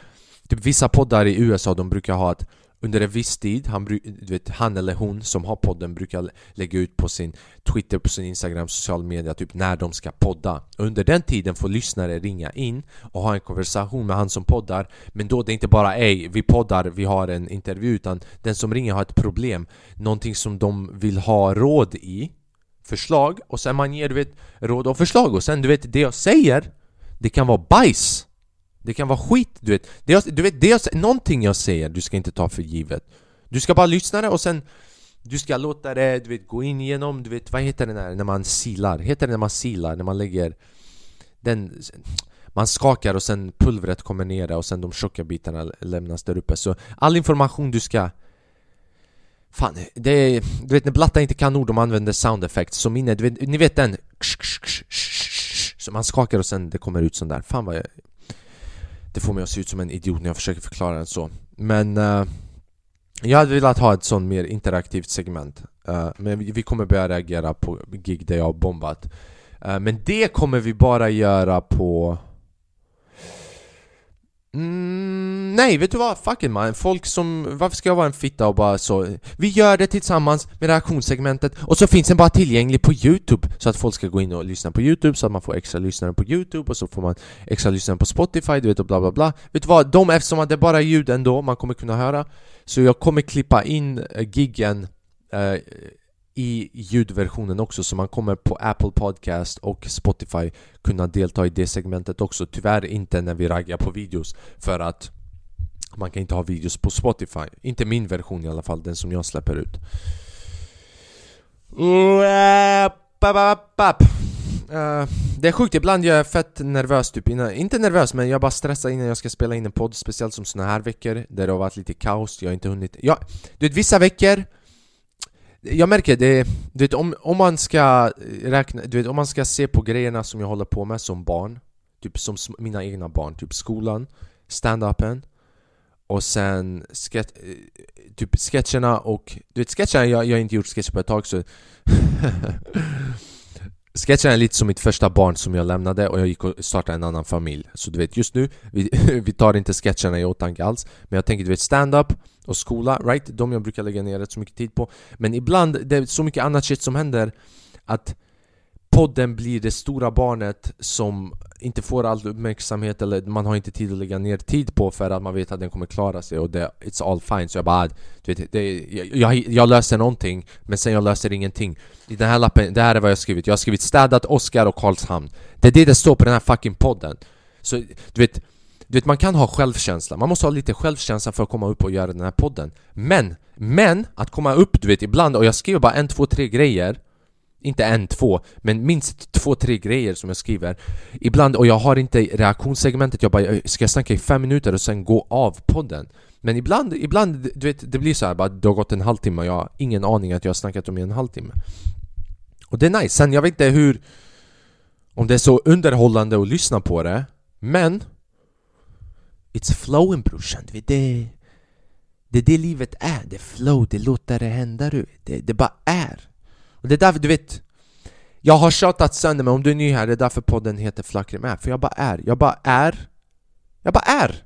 Typ vissa poddar i USA de brukar ha att under en viss tid, han, du vet, han eller hon som har podden brukar lägga ut på sin Twitter, på sin Instagram, social media typ när de ska podda. Under den tiden får lyssnare ringa in och ha en konversation med han som poddar Men då det är inte bara ej, vi poddar, vi har en intervju utan den som ringer har ett problem. Någonting som de vill ha råd i Förslag och sen man ger du vet, råd och förslag och sen du vet det jag säger Det kan vara bajs det kan vara skit, du vet. Det jag, du vet, det jag, någonting jag säger du ska inte ta för givet. Du ska bara lyssna det och sen du ska låta det du vet, gå in igenom, du vet vad heter det när, när man silar? Heter det när man silar? När man lägger den... Man skakar och sen pulvret kommer ner och sen de tjocka bitarna lämnas där uppe Så all information du ska... Fan, det är, du vet när blattar inte kan ord, de använder sound effects som inne, du vet, ni vet den... Så man skakar och sen det kommer ut sån där Fan vad jag, det får mig att se ut som en idiot när jag försöker förklara det så. Men uh, jag hade velat ha ett sånt mer interaktivt segment. Uh, Men vi, vi, kommer börja reagera på gig där jag har bombat. Uh, Men det kommer vi bara göra på Mm, nej vet du vad? Fuck it man, folk som, varför ska jag vara en fitta och bara så? Vi gör det tillsammans med reaktionssegmentet och så finns den bara tillgänglig på Youtube. Så att folk ska gå in och lyssna på Youtube så att man får extra lyssnare på Youtube och så får man extra lyssnare på Spotify, du vet och bla bla bla. Vet du vad? De, eftersom att det är bara ljud ändå man kommer kunna höra. Så jag kommer klippa in eh, giggen eh, i ljudversionen också så man kommer på Apple Podcast och Spotify kunna delta i det segmentet också. Tyvärr inte när vi raggar på videos för att man kan inte ha videos på Spotify. Inte min version i alla fall, den som jag släpper ut. Äh, äh, det är sjukt, ibland jag är fett nervös typ innan, Inte nervös men jag bara stressar innan jag ska spela in en podd Speciellt som såna här veckor där det har varit lite kaos, jag har inte hunnit Jag, Du vet vissa veckor jag märker det, du vet om, om man ska räkna, du vet om man ska se på grejerna som jag håller på med som barn Typ som mina egna barn, typ skolan, stand-upen och sen sketch, eh, typ sketcherna och du vet sketcherna, jag, jag har inte gjort sketcher på ett tag så Sketcherna är lite som mitt första barn som jag lämnade och jag gick och startade en annan familj Så du vet just nu, vi, vi tar inte sketcherna i åtanke alls Men jag tänker du vet stand-up och skola, right? De jag brukar lägga ner rätt så mycket tid på Men ibland, det är så mycket annat shit som händer Att podden blir det stora barnet som inte får all uppmärksamhet eller man har inte tid att lägga ner tid på för att man vet att den kommer klara sig och det, it's all fine. Så jag bara, du vet, det, jag, jag löser någonting men sen jag löser ingenting. I den här lappen, det här är vad jag har skrivit. Jag har skrivit städat, Oskar och Karlshamn. Det är det det står på den här fucking podden. Så du vet, du vet man kan ha självkänsla. Man måste ha lite självkänsla för att komma upp och göra den här podden. Men, men att komma upp du vet ibland och jag skriver bara en, två, tre grejer inte en, två, men minst två, tre grejer som jag skriver Ibland, och jag har inte reaktionssegmentet, jag bara ska jag snacka i fem minuter och sen gå av podden? Men ibland, ibland du vet, det blir så här, bara det har gått en halvtimme och jag har ingen aning att jag har snackat om i en halvtimme. Och det är nice, sen jag vet inte hur Om det är så underhållande att lyssna på det Men It's flowing brorsan, du vet det, det är det livet är, det är flow, det låter det hända du det, det bara är och det är därför, du vet Jag har tjatat sönder mig, om du är ny här, det är därför podden heter Flackrim är För jag bara är, jag bara är. Jag bara är.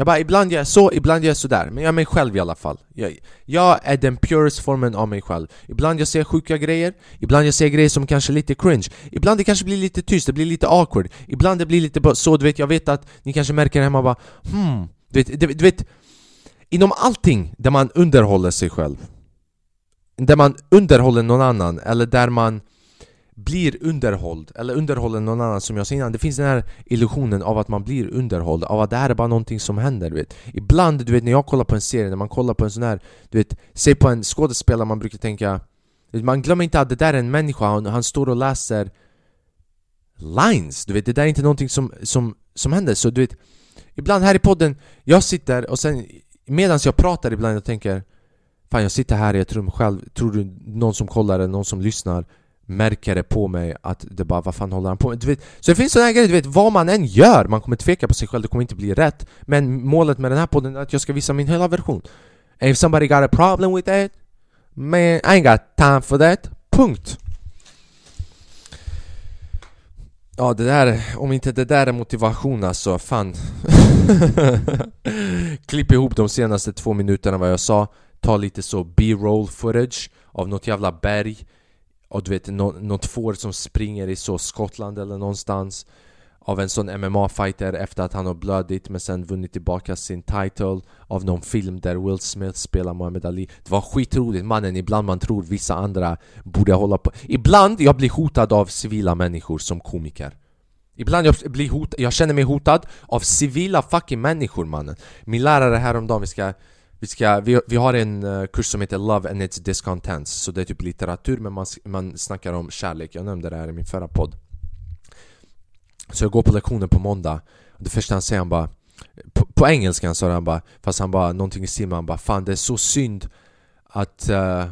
Jag bara, ibland jag är så, ibland jag är sådär, men jag är mig själv i alla fall. Jag, jag är den purest formen av mig själv. Ibland jag säger sjuka grejer, ibland jag säger grejer som kanske är lite cringe. Ibland det kanske blir lite tyst, det blir lite awkward. Ibland det blir lite så, du vet, jag vet att ni kanske märker hemma bara hmm, du vet, du, du vet Inom allting där man underhåller sig själv där man underhåller någon annan eller där man blir underhålld eller underhåller någon annan som jag sa innan. Det finns den här illusionen av att man blir underhålld av att det här är bara någonting som händer du vet. Ibland, du vet när jag kollar på en serie, när man kollar på en sån här Du vet, se på en skådespelare man brukar tänka Man glömmer inte att det där är en människa, han, han står och läser lines, du vet. Det där är inte någonting som, som, som händer. Så du vet Ibland här i podden, jag sitter och sen medan jag pratar ibland och tänker Fan jag sitter här i ett rum själv, tror du någon som kollar eller någon som lyssnar märker det på mig att det bara vad fan håller han på med? Du vet, så det finns sådana här grejer, du vet vad man än gör, man kommer tveka på sig själv, det kommer inte bli rätt. Men målet med den här podden är att jag ska visa min hela version. If somebody got a problem with that Man, I ain't got time for that, punkt. Ja det där, om inte det där är motivation alltså, fan. Klipp ihop de senaste två minuterna vad jag sa ta lite så B-roll footage av något jävla berg. Och du vet något får som springer i så Skottland eller någonstans. Av en sån MMA-fighter efter att han har blödit men sen vunnit tillbaka sin title. Av någon film där Will Smith spelar Muhammad Ali. Det var skitroligt mannen, ibland man tror vissa andra borde hålla på. Ibland jag blir hotad av civila människor som komiker. Ibland jag blir hotad, jag känner mig hotad av civila fucking människor mannen. Min lärare häromdagen, vi ska vi, ska, vi, vi har en eh, kurs som heter Love and its discontents. Så det är typ litteratur men man, man snackar om kärlek. Jag nämnde det här i min förra podd. Så jag går på lektionen på måndag. Och Det första han säger han bara På, på engelska sa han bara Fast han bara någonting i stil han bara Fan det är så synd att uh,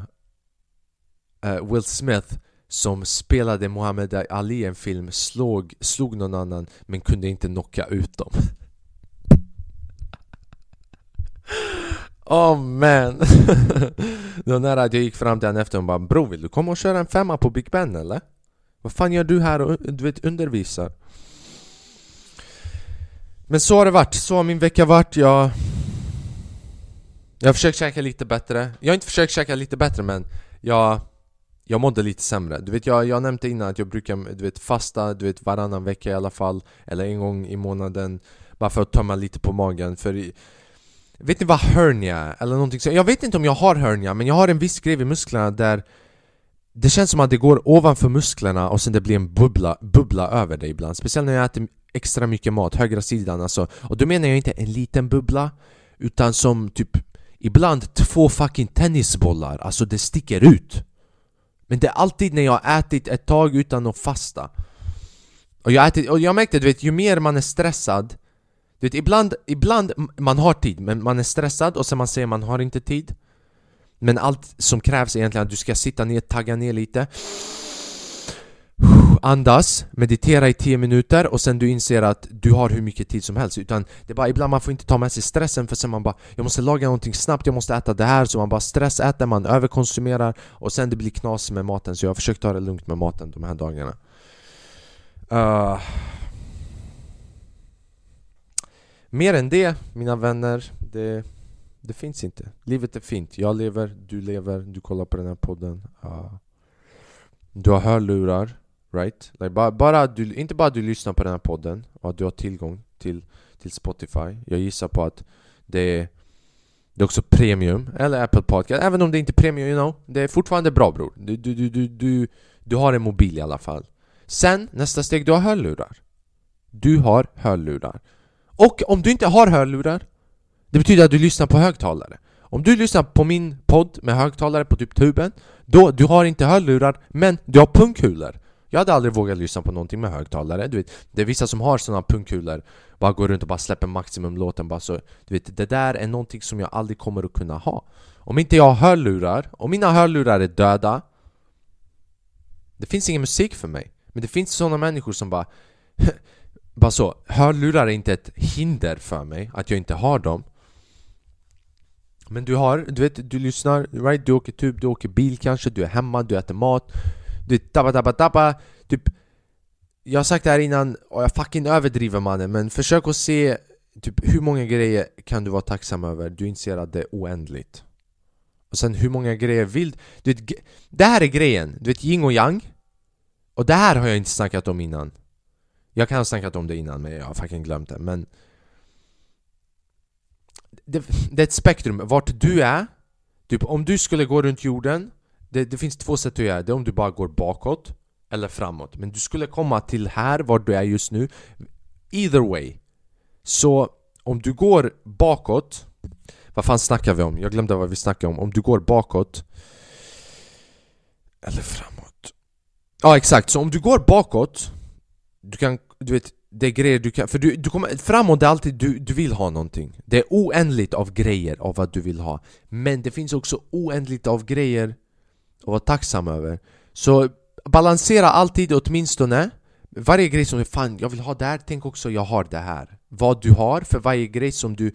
uh, Will Smith som spelade Muhammad Ali i en film slog, slog någon annan men kunde inte knocka ut dem. Oh man! det var nära att jag gick fram till henne efter och bara Bro vill du komma och köra en femma på Big Ben eller? Vad fan gör du här och du vet undervisar? Men så har det varit, så har min vecka varit, jag... Jag har försökt käka lite bättre, jag har inte försökt käka lite bättre men jag... Jag mådde lite sämre, du vet jag, jag nämnde innan att jag brukar du vet, fasta du vet, varannan vecka i alla fall Eller en gång i månaden Bara för att tömma lite på magen för Vet ni vad hernia är? Eller någonting så? Jag vet inte om jag har hernia men jag har en viss grej vid musklerna där Det känns som att det går ovanför musklerna och sen det blir en bubbla, bubbla över det ibland Speciellt när jag äter extra mycket mat, högra sidan alltså Och då menar jag inte en liten bubbla Utan som typ Ibland två fucking tennisbollar, alltså det sticker ut Men det är alltid när jag har ätit ett tag utan att fasta Och jag, ätit, och jag märkte, du vet, ju mer man är stressad du vet, ibland, ibland man har tid, men man är stressad och sen man säger man har inte tid. Men allt som krävs är egentligen att du ska sitta ner, tagga ner lite. Andas, meditera i 10 minuter och sen du inser att du har hur mycket tid som helst. Utan det är bara ibland man får inte ta med sig stressen för sen man bara Jag måste laga någonting snabbt, jag måste äta det här. Så man bara stressäter, man överkonsumerar och sen det blir knas med maten. Så jag har försökt ta det lugnt med maten de här dagarna. Uh, Mer än det, mina vänner, det, det finns inte. Livet är fint, jag lever, du lever, du kollar på den här podden. Uh, Du har hörlurar Right? Like, bara, bara du, inte bara att du lyssnar på den här podden och att du har tillgång till, till Spotify. Jag gissar på att det är, det är också premium, eller Apple Podcast. Även om det inte är premium, you know. Det är fortfarande bra bror. Du, du, du, du, du, du har en mobil i alla fall. Sen, nästa steg, du har hörlurar. Du har hörlurar. Och om du inte har hörlurar Det betyder att du lyssnar på högtalare. Om du lyssnar på min podd med högtalare på typ tuben Då, du har inte hörlurar, men du har pungkulor. Jag hade aldrig vågat lyssna på någonting med högtalare, du vet. Det är vissa som har sådana pungkulor, Bara går runt och bara släpper maximumlåten bara så Du vet, det där är någonting som jag aldrig kommer att kunna ha. Om inte jag har hörlurar, om mina hörlurar är döda Det finns ingen musik för mig. Men det finns sådana människor som bara Bara så, hörlurar är inte ett hinder för mig Att jag inte har dem. Men du har, du vet, du lyssnar, right? Du åker tub, du åker bil kanske, du är hemma, du äter mat du tappa tappa tappa Typ Jag har sagt det här innan och jag fucking överdriver mannen men försök att se Typ hur många grejer kan du vara tacksam över? Du inser att det är oändligt. Och sen hur många grejer vill du? Vet, Det här är grejen, du vet yin och yang. Och det här har jag inte snackat om innan. Jag kan ha snackat om det innan men jag har fucking glömt det. Men det, det är ett spektrum, vart du är Typ om du skulle gå runt jorden det, det, finns två sätt att göra det, om du bara går bakåt eller framåt. Men du skulle komma till här, var du är just nu. Either way. Så om du går bakåt Vad fan snackar vi om? Jag glömde vad vi snackade om. Om du går bakåt Eller framåt. Ja exakt, så om du går bakåt Du kan, du vet det är grejer du kan, för du, du kommer, framåt är alltid du, du vill ha någonting. Det är oändligt av grejer av vad du vill ha. Men det finns också oändligt av grejer att vara tacksam över. Så balansera alltid åtminstone Varje grej som du fan, jag vill ha det här, tänk också jag har det här. Vad du har för varje grej som du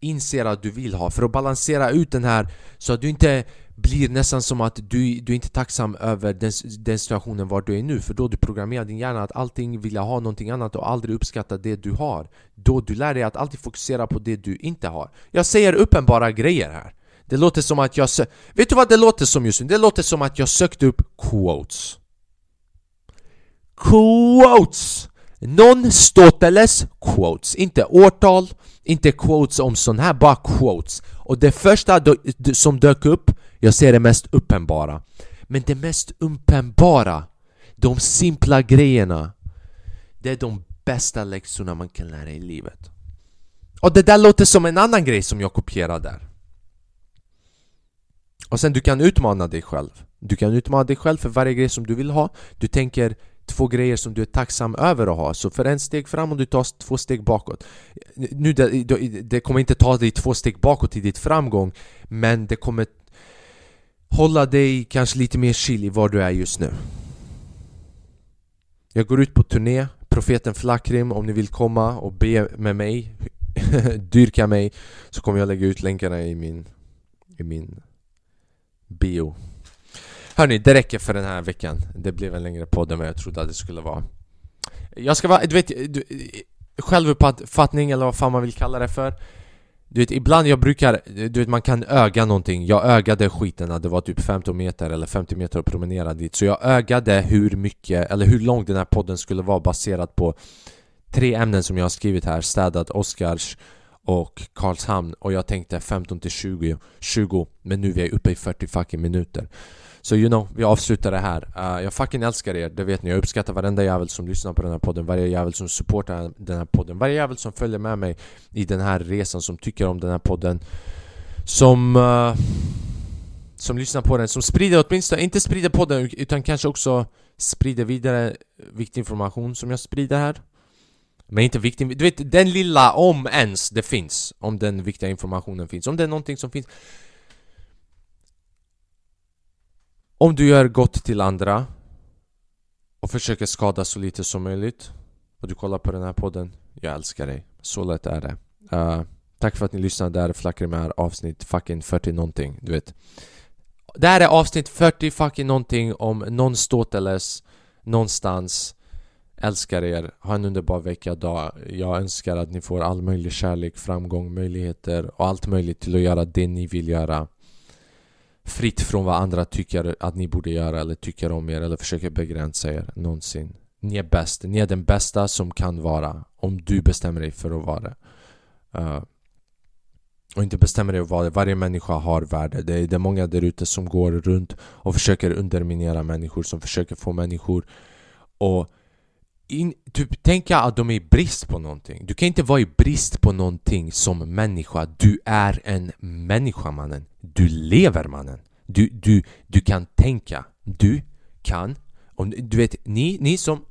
inser att du vill ha. För att balansera ut den här så att du inte blir nästan som att du, du är inte tacksam över den, den situationen var du är nu För då du programmerar din hjärna att allting vill ha någonting annat och aldrig uppskatta det du har. Då du lär dig att alltid fokusera på det du inte har. Jag säger uppenbara grejer här. Det låter som att jag Vet du vad det låter som just nu? Det låter som att jag sökte upp quotes. Quotes! Non-Stoteles quotes. Inte årtal, inte quotes om sån här, bara quotes. Och det första som dök upp, jag ser det mest uppenbara. Men det mest uppenbara, de simpla grejerna Det är de bästa läxorna man kan lära i livet. Och det där låter som en annan grej som jag kopierar där. Och sen du kan utmana dig själv. Du kan utmana dig själv för varje grej som du vill ha. Du tänker två grejer som du är tacksam över att ha. Så för en steg framåt, du tar två steg bakåt. Nu, det, det kommer inte ta dig två steg bakåt i ditt framgång Men det kommer hålla dig kanske lite mer chill i var du är just nu. Jag går ut på turné Profeten Flakrim om ni vill komma och be med mig Dyrka mig Så kommer jag lägga ut länkarna i min, i min bio. Hörni, det räcker för den här veckan. Det blev en längre podd än vad jag trodde att det skulle vara. Jag ska vara, du vet du, självuppfattning eller vad fan man vill kalla det för. Du vet, ibland jag brukar, du vet man kan öga någonting. Jag ögade skiten, det var typ 15 meter eller 50 meter att promenera dit. Så jag ögade hur mycket, eller hur lång den här podden skulle vara baserat på Tre ämnen som jag har skrivit här, städat, Oscars och Karlshamn. Och jag tänkte 15 till 20, 20 Men nu är vi uppe i 40 fucking minuter så you know, vi avslutar det här. Uh, jag fucking älskar er, det vet ni. Jag uppskattar varenda jävel som lyssnar på den här podden, varje jävel som supportar den här podden, varje jävel som följer med mig i den här resan, som tycker om den här podden. Som... Uh, som lyssnar på den, som sprider åtminstone, inte sprider podden utan kanske också sprider vidare viktig information som jag sprider här. Men inte viktig, du vet den lilla, om ens det finns, om den viktiga informationen finns, om det är någonting som finns Om du gör gott till andra och försöker skada så lite som möjligt och du kollar på den här podden, jag älskar dig. Så lätt är det. Uh, tack för att ni lyssnade, där Flackar med här avsnitt fucking 40 någonting, du vet. Det här är avsnitt 40 fucking någonting om non-Stoteles någonstans. Älskar er, ha en underbar vecka, dag. Jag önskar att ni får all möjlig kärlek, framgång, möjligheter och allt möjligt till att göra det ni vill göra fritt från vad andra tycker att ni borde göra eller tycker om er eller försöker begränsa er någonsin. Ni är bäst. Ni är den bästa som kan vara om du bestämmer dig för att vara det. Uh, och inte bestämmer dig att vara det. Varje människa har värde. Det är, det är många där ute som går runt och försöker underminera människor, som försöker få människor att in, typ tänka att de är i brist på någonting. Du kan inte vara i brist på någonting som människa. Du är en människa mannen. Du lever mannen. Du, du, du kan tänka. Du kan. Om, du vet, ni, ni som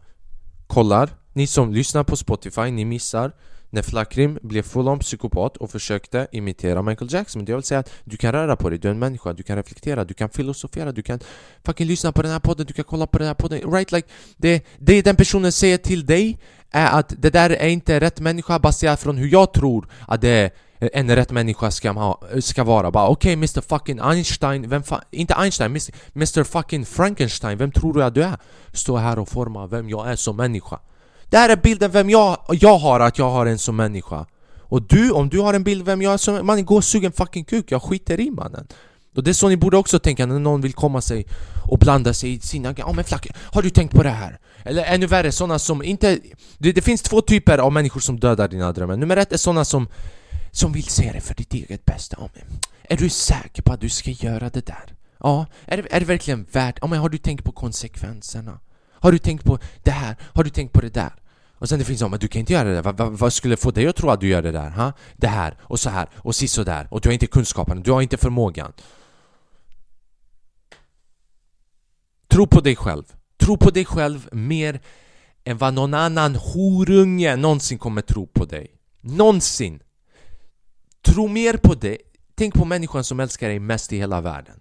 kollar, ni som lyssnar på Spotify, ni missar när Flakrim blev full-on psykopat och försökte imitera Michael Jackson. Det vill säga att du kan röra på dig, du är en människa, du kan reflektera, du kan filosofera, du kan fucking lyssna på den här podden, du kan kolla på den här podden. Right? Like, det, det den personen säger till dig är att det där är inte rätt människa baserat från hur jag tror att det är en rätt människa ska, ha, ska vara. Bara okej okay, Mr fucking Einstein, vem fa inte Einstein, Mr fucking Frankenstein, vem tror du att du är? Stå här och forma vem jag är som människa det här är bilden vem jag, jag har, att jag har en som människa Och du, om du har en bild vem jag är som man gå och sug en fucking kuk, jag skiter i mannen och det är så ni borde också tänka när någon vill komma sig och blanda sig i sina... Ja men flack, har du tänkt på det här? Eller ännu värre, sådana som inte... Det, det, finns två typer av människor som dödar dina drömmar Nummer ett är sådana som, som vill se det för ditt eget bästa Ja, men, Är du säker på att du ska göra det där? Ja, är det, är det verkligen värt... Ja men har du tänkt på konsekvenserna? Har du tänkt på det här? Har du tänkt på det där? Och sen det finns de, men du kan inte göra det där. Vad, vad, skulle få dig att tro att du gör det där? Ha? Det här, och så här, och så där. Och du har inte kunskapen, du har inte förmågan. Tro på dig själv. Tro på dig själv mer än vad någon annan horunge någonsin kommer tro på dig. Någonsin! Tro mer på dig. Tänk på människan som älskar dig mest i hela världen.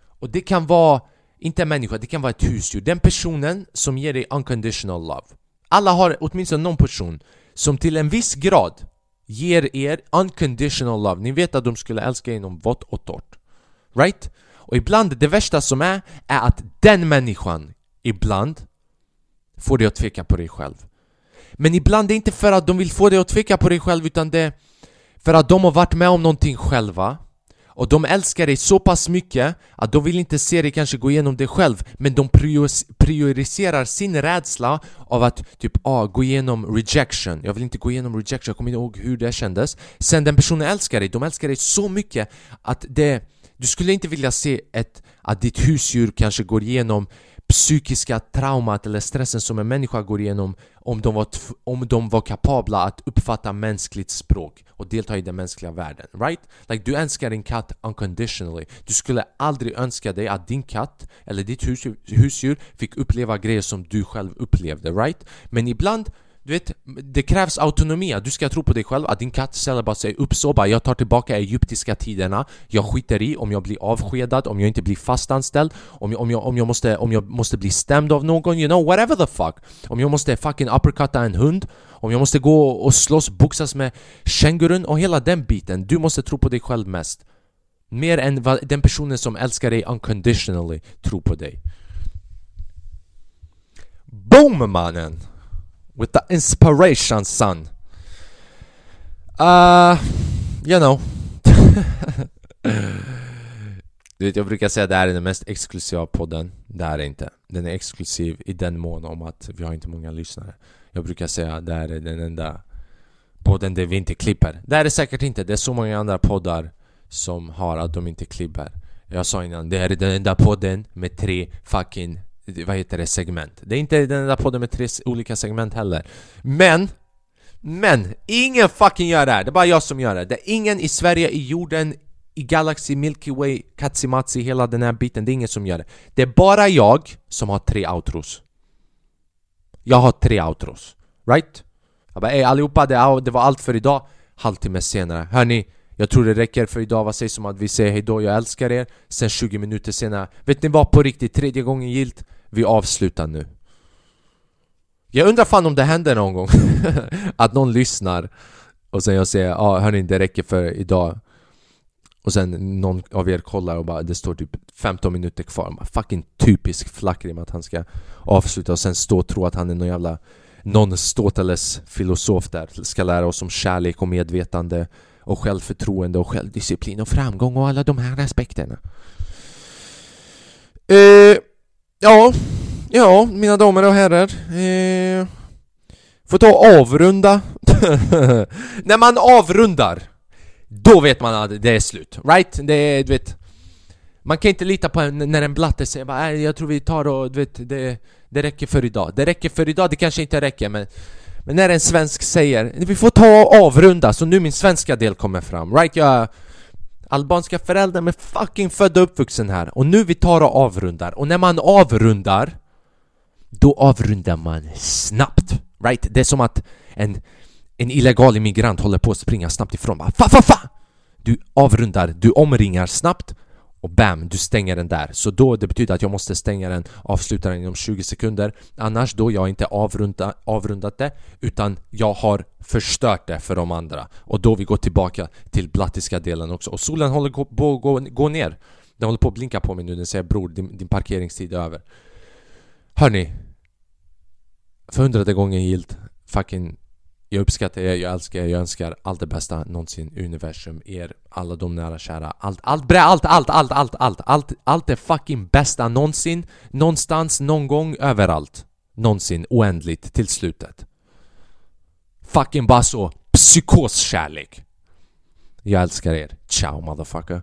Och det kan vara inte en människa, det kan vara ett husdjur. Den personen som ger dig unconditional love. Alla har åtminstone någon person som till en viss grad ger er unconditional love. Ni vet att de skulle älska er inom vått och torrt. Right? Och ibland, det värsta som är, är att den människan ibland får dig att tveka på dig själv. Men ibland det är inte för att de vill få dig att tveka på dig själv utan det är för att de har varit med om någonting själva och de älskar dig så pass mycket att de vill inte se dig kanske gå igenom det själv Men de prioriserar sin rädsla av att typ ah, gå igenom rejection. Jag vill inte gå igenom rejection, jag kommer inte ihåg hur det kändes. Sen den personen älskar dig, de älskar dig så mycket att det Du skulle inte vilja se ett, att ditt husdjur kanske går igenom psykiska traumat eller stressen som en människa går igenom om de, var om de var kapabla att uppfatta mänskligt språk och delta i den mänskliga världen, right? Like du älskar din katt unconditionally Du skulle aldrig önska dig att din katt eller ditt hus husdjur fick uppleva grejer som du själv upplevde, right? Men ibland du vet, det krävs autonomi, du ska tro på dig själv. Att din katt ställer bara sig upp så bara Jag tar tillbaka egyptiska tiderna. Jag skiter i om jag blir avskedad, om jag inte blir fastanställd Om jag, om jag, om jag, måste, om jag måste bli stämd av någon, you know, whatever the fuck. Om jag måste fucking uppercutta en hund Om jag måste gå och slåss, boxas med kängurun och hela den biten. Du måste tro på dig själv mest. Mer än vad den personen som älskar dig unconditionally tror på dig. Boom mannen! With the inspiration son. Uh, you know. Du vet, jag brukar säga att det här är den mest exklusiva podden. Det här är inte. Den är exklusiv i den mån om att vi har inte många lyssnare. Jag brukar säga att det här är den enda podden där vi inte klipper. Det här är säkert inte, det är så många andra poddar som har att de inte klipper. Jag sa innan, det här är den enda podden med tre fucking vad heter det, segment. Det är inte den där podden med tre olika segment heller. Men men, ingen fucking gör det här, det är bara jag som gör det. Det är ingen i Sverige, i jorden, i Galaxy, Milky Way, Katsimatsi, hela den här biten, det är ingen som gör det. Det är bara jag som har tre outros. Jag har tre outros. Right? Jag bara ey allihopa, det var allt för idag. Halvtimme senare, hörni, jag tror det räcker för idag, vad sägs om att vi säger hejdå, jag älskar er. Sen 20 minuter senare, vet ni vad? På riktigt, tredje gången gilt, vi avslutar nu. Jag undrar fan om det händer någon gång Att någon lyssnar Och sen jag säger ja ah, hörni det räcker för idag. Och sen någon av er kollar och bara det står typ 15 minuter kvar. Bara, Fucking typisk flackrim att han ska avsluta och sen stå och tro att han är någon jävla Någon Stoteles filosof där Ska lära oss om kärlek och medvetande. Och självförtroende och självdisciplin och framgång och alla de här aspekterna eh, Ja Ja, mina damer och herrar. Eh, får ta och avrunda. När man avrundar, då vet man att det är slut. Right? Det är, du vet... Man kan inte lita på en, när en blatte säger bara jag tror vi tar och, du vet, det, det räcker för idag. Det räcker för idag, det kanske inte räcker men... Men när en svensk säger vi får ta och avrunda, så nu min svenska del kommer fram. Right? Jag albanska föräldrar men fucking född och uppvuxen här. Och nu vi tar och avrundar. Och när man avrundar då avrundar man snabbt. Right? Det är som att en, en illegal immigrant håller på att springa snabbt ifrån. Bara, fa, fa, fa! Du avrundar, du omringar snabbt och bam, du stänger den där. Så då, det betyder att jag måste stänga den, avsluta den inom 20 sekunder. Annars då, jag har inte avrunda, avrundat det, utan jag har förstört det för de andra. Och då vi går tillbaka till blattiska delen också. Och solen håller på att gå, gå, ner. Den håller på att blinka på mig nu, den säger bror, din, din parkeringstid är över. Hörni, för hundrade gången gilt, fucking jag uppskattar er, jag älskar er, jag önskar allt det bästa någonsin universum, er, alla de nära kära Allt, allt, bre, allt, allt, allt, allt, allt, allt, allt det fucking bästa någonsin Någonstans, någon gång, överallt Någonsin, oändligt, till slutet. Fucking bara så, psykoskärlek. Jag älskar er, ciao motherfucker.